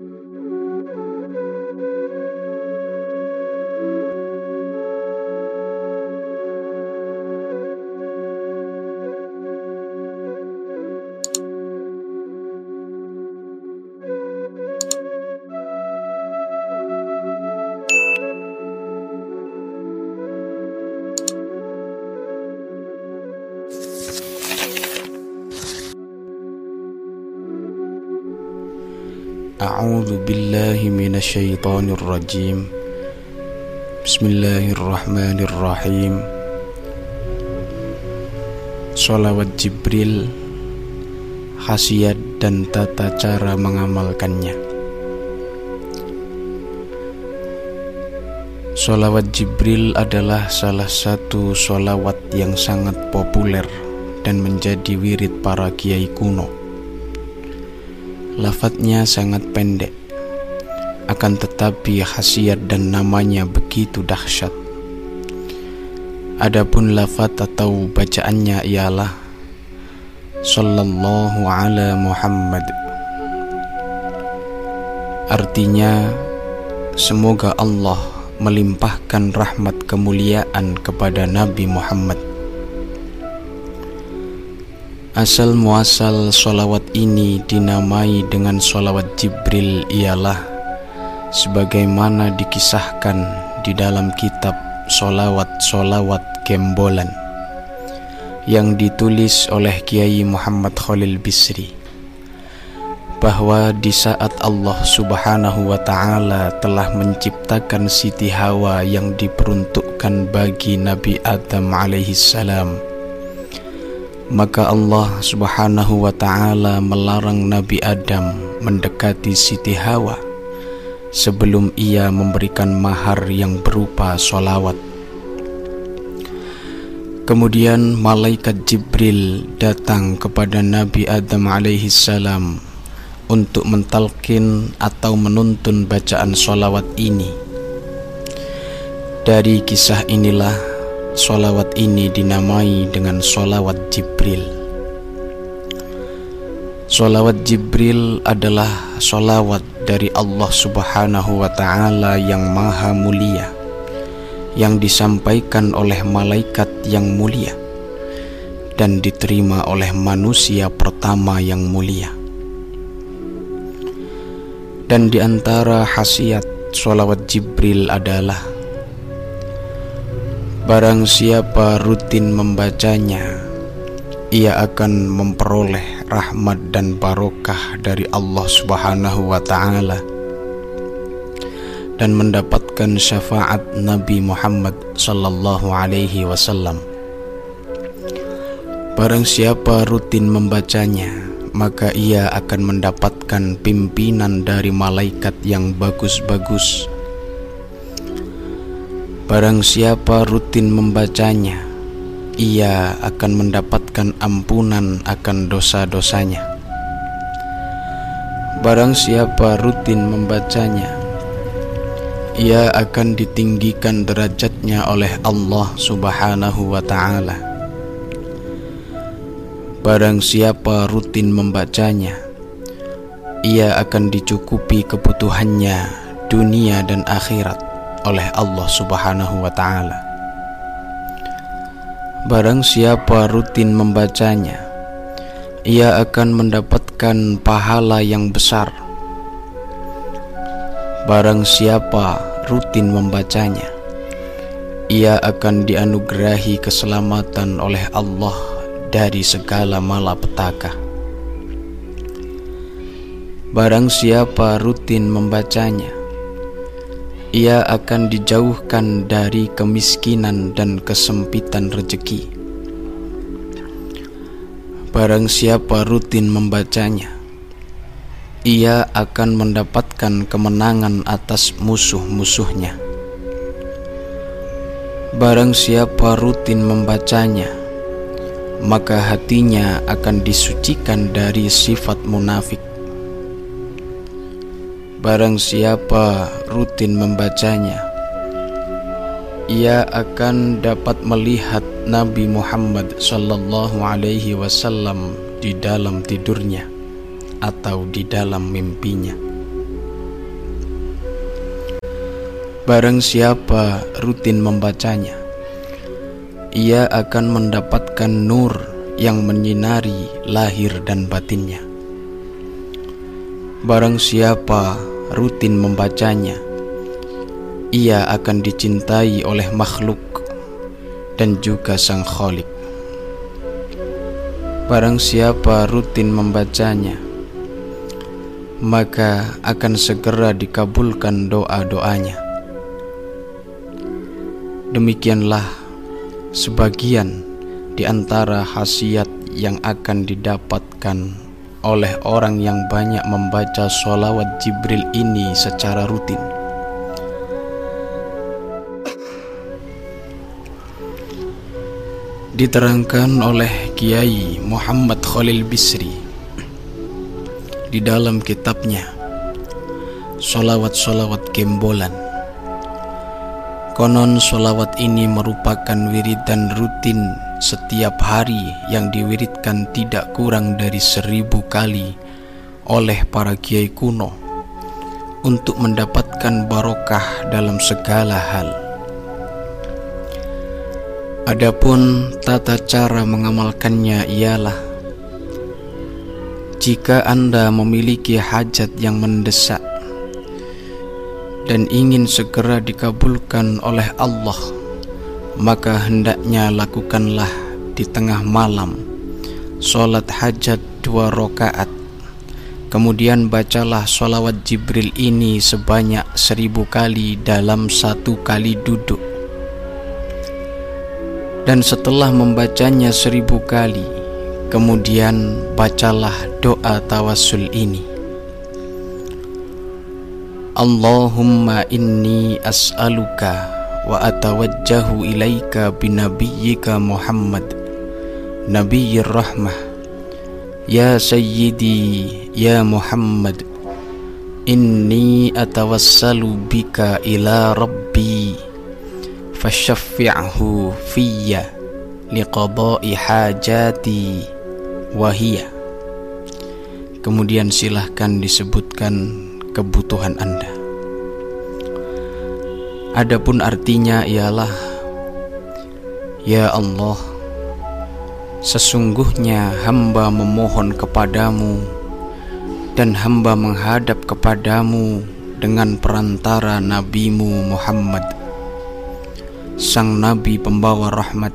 Mm-hmm. أعوذ بالله من الشيطان الرجيم بسم الله الرحمن الرحيم Salawat Jibril Khasiat dan tata cara mengamalkannya Salawat Jibril adalah salah satu solawat yang sangat populer dan menjadi wirid para kiai kuno Lafadznya sangat pendek, akan tetapi khasiat dan namanya begitu dahsyat. Adapun lafaz atau bacaannya ialah Sallallahu ala Muhammad. Artinya Semoga Allah melimpahkan rahmat kemuliaan kepada Nabi Muhammad Asal muasal solawat ini dinamai dengan solawat Jibril ialah sebagaimana dikisahkan di dalam kitab solawat-solawat Gembolan yang ditulis oleh Kiai Muhammad Khalil Bisri. Bahwa di saat Allah Subhanahu wa taala telah menciptakan Siti Hawa yang diperuntukkan bagi Nabi Adam alaihi salam maka Allah Subhanahu wa taala melarang Nabi Adam mendekati Siti Hawa sebelum ia memberikan mahar yang berupa solawat. Kemudian malaikat Jibril datang kepada Nabi Adam alaihi salam untuk mentalkin atau menuntun bacaan solawat ini. Dari kisah inilah Solawat ini dinamai dengan solawat Jibril. Solawat Jibril adalah solawat dari Allah subhanahu wa ta'ala yang maha mulia Yang disampaikan oleh malaikat yang mulia Dan diterima oleh manusia pertama yang mulia. Dan di antara khasiat solawat Jibril adalah Barang siapa rutin membacanya, ia akan memperoleh rahmat dan barokah dari Allah Subhanahu wa taala dan mendapatkan syafaat Nabi Muhammad sallallahu alaihi wasallam. Barang siapa rutin membacanya, maka ia akan mendapatkan pimpinan dari malaikat yang bagus-bagus Barang siapa rutin membacanya, ia akan mendapatkan ampunan akan dosa-dosanya. Barang siapa rutin membacanya, ia akan ditinggikan derajatnya oleh Allah Subhanahu wa Ta'ala. Barang siapa rutin membacanya, ia akan dicukupi kebutuhannya dunia dan akhirat oleh Allah Subhanahu wa taala. Barang siapa rutin membacanya, ia akan mendapatkan pahala yang besar. Barang siapa rutin membacanya, ia akan dianugerahi keselamatan oleh Allah dari segala malapetaka. Barang siapa rutin membacanya, ia akan dijauhkan dari kemiskinan dan kesempitan rezeki. Barang siapa rutin membacanya, ia akan mendapatkan kemenangan atas musuh-musuhnya. Barang siapa rutin membacanya, maka hatinya akan disucikan dari sifat munafik Barang siapa rutin membacanya, ia akan dapat melihat Nabi Muhammad sallallahu alaihi wasallam di dalam tidurnya atau di dalam mimpinya. Barang siapa rutin membacanya, ia akan mendapatkan nur yang menyinari lahir dan batinnya. Barang siapa rutin membacanya, ia akan dicintai oleh makhluk dan juga sang kholik. Barang siapa rutin membacanya, maka akan segera dikabulkan doa-doanya. Demikianlah sebagian di antara khasiat yang akan didapatkan oleh orang yang banyak membaca sholawat Jibril ini secara rutin. Diterangkan oleh Kiai Muhammad Khalil Bisri di dalam kitabnya Solawat-solawat Gembolan Konon solawat ini merupakan wiridan rutin setiap hari yang diwiridkan tidak kurang dari seribu kali oleh para kiai kuno untuk mendapatkan barokah dalam segala hal. Adapun tata cara mengamalkannya ialah jika Anda memiliki hajat yang mendesak dan ingin segera dikabulkan oleh Allah maka hendaknya lakukanlah di tengah malam. Solat hajat dua rakaat. Kemudian bacalah solawat Jibril ini sebanyak seribu kali dalam satu kali duduk. Dan setelah membacanya seribu kali kemudian bacalah doa tawasul ini. Allahumma inni as'aluka wa atawajjahu ilaika binabiyyika Muhammad Nabiyyir Rahmah Ya Sayyidi Ya Muhammad Inni atawassalu bika ila Rabbi Fashaffi'hu fiyya liqada'i hajati wahiyya Kemudian silahkan disebutkan kebutuhan Anda. Adapun artinya ialah Ya Allah Sesungguhnya hamba memohon kepadamu Dan hamba menghadap kepadamu Dengan perantara nabimu Muhammad Sang Nabi pembawa rahmat.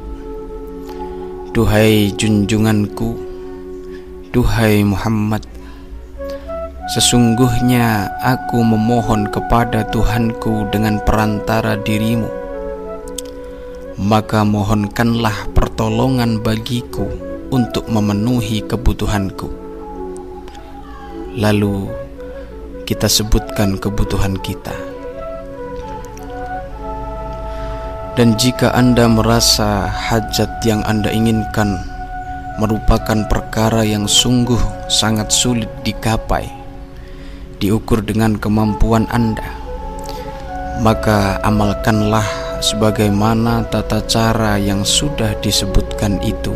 Duhai junjunganku Duhai Muhammad Sesungguhnya aku memohon kepada Tuhanku dengan perantara dirimu. Maka mohonkanlah pertolongan bagiku untuk memenuhi kebutuhanku. Lalu kita sebutkan kebutuhan kita. Dan jika Anda merasa hajat yang Anda inginkan merupakan perkara yang sungguh sangat sulit digapai diukur dengan kemampuan Anda, maka amalkanlah sebagaimana tata cara yang sudah disebutkan itu.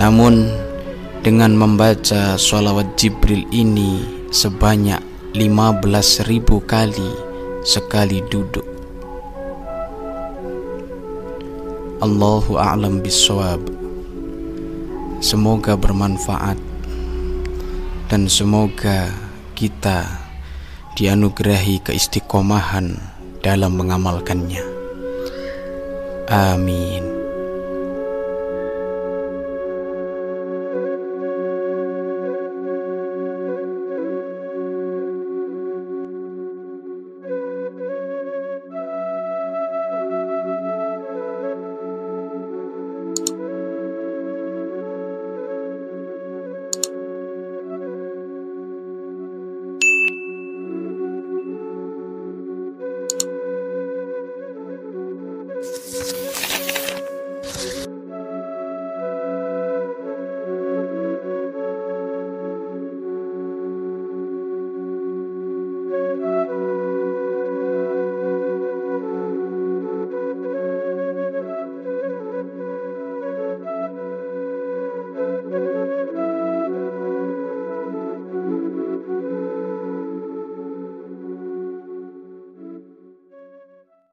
Namun, dengan membaca sholawat Jibril ini sebanyak 15.000 kali sekali duduk. Allahu a'lam bisawab. Semoga bermanfaat dan semoga kita dianugerahi keistiqomahan dalam mengamalkannya. Amin.